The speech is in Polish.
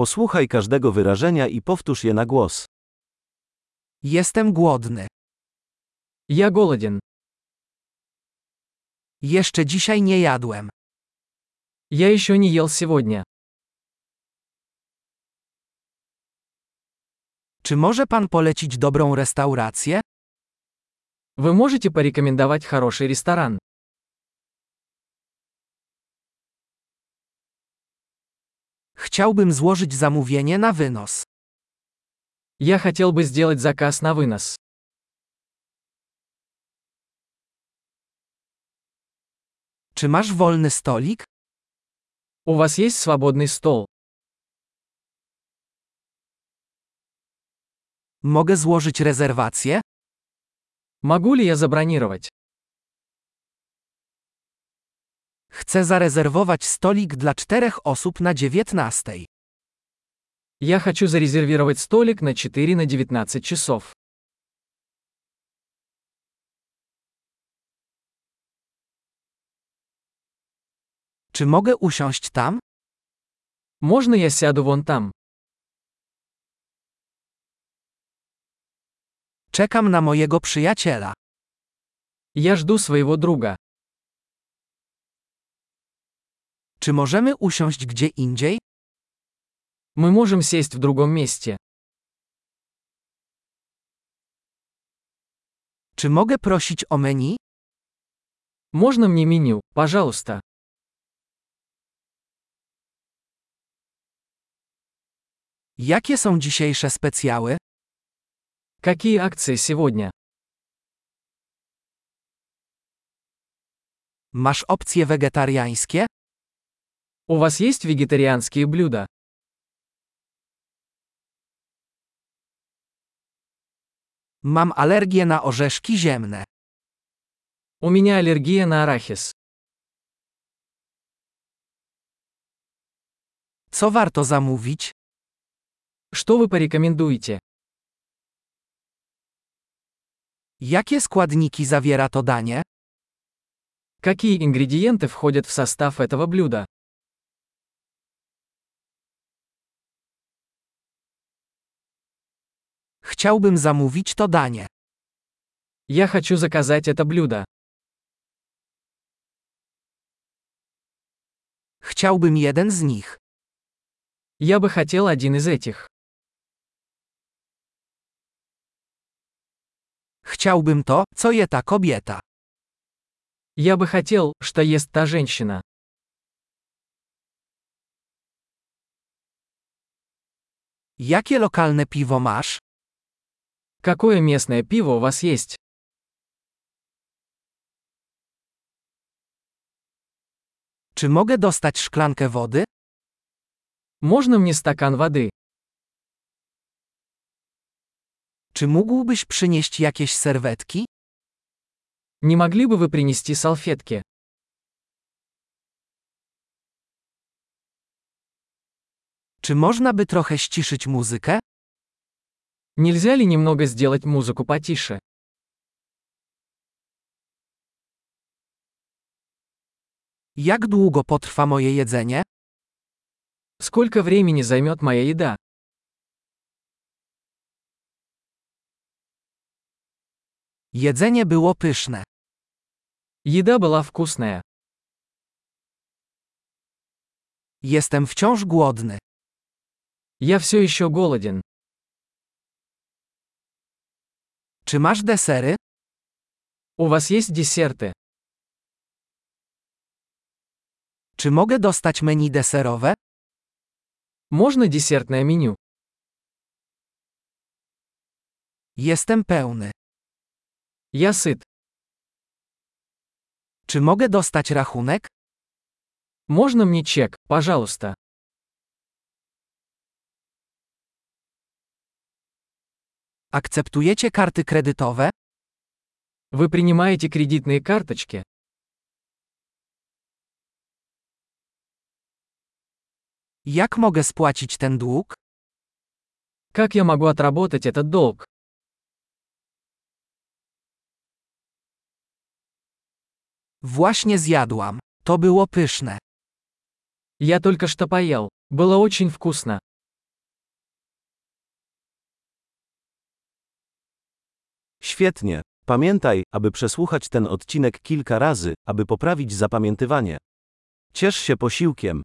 Posłuchaj każdego wyrażenia i powtórz je na głos. Jestem głodny. Я голоден. Jeszcze dzisiaj nie jadłem. Я еще не ел сегодня. Czy może pan polecić dobrą restaurację? Вы можете порекомендовать хороший ресторан? Chciałbym złożyć zamówienie na wynos. Я хотел бы сделать заказ на вынос. Czy masz wolny stolik? У вас есть свободный стол? Mogę złożyć rezerwację? Могу ли я забронировать? Chcę zarezerwować stolik dla czterech osób na 19. Я хочу зарезервировать столик на 4 на 19 часов. Czy mogę usiąść tam? Можно я сяду вон там? Czekam na mojego przyjaciela. Я жду своего друга. Czy możemy usiąść gdzie indziej? Мы можем сесть в другом месте. Czy mogę prosić o menu? Можно мне меню, пожалуйста? Jakie są dzisiejsze specjały? Какие акции сегодня? Masz opcje wegetariańskie? У вас есть вегетарианские блюда? Mam alergię na orzeszki ziemne. У меня аллергия на арахис. Co warto zamówić? Что вы порекомендуете? Jakie składniki zawiera to danie? Какие ингредиенты входят в состав этого блюда? Chciałbym zamówić to danie. Я хочу заказать это блюдо. Chciałbym jeden z nich. Я бы хотел один из этих. Chciałbym to, co je ta kobieta. Я бы хотел, что ест та женщина. Jakie lokalne piwo masz? Какое местное пиво у вас есть? Czy mogę dostać szklankę wody? Можно мне стакан воды? Czy mógłbyś przynieść jakieś serwetki? Не могли бы вы принести салфетки? Czy można by trochę ściszyć muzykę? Нельзя ли немного сделать музыку потише? Jak długo potrwa moje jedzenie? Сколько времени займет моя еда? Jedzenie było pyszne. Еда была вкусная. Jestem wciąż głodny. Я все еще голоден. Czy masz desery? У вас есть десерты? Czy mogę dostać menu deserowe? Можно десертное меню? Jestem pełny. Я сыт. Czy mogę dostać rachunek? Можно мне чек, пожалуйста? Akceptujecie karty kredytowe? Вы принимаете кредитные карточки? Jak mogę spłacić ten dług? Как я могу отработать этот долг? Właśnie zjadłam. To było pyszne. Я только что поел. Было очень вкусно. Świetnie. Pamiętaj, aby przesłuchać ten odcinek kilka razy, aby poprawić zapamiętywanie. Ciesz się posiłkiem.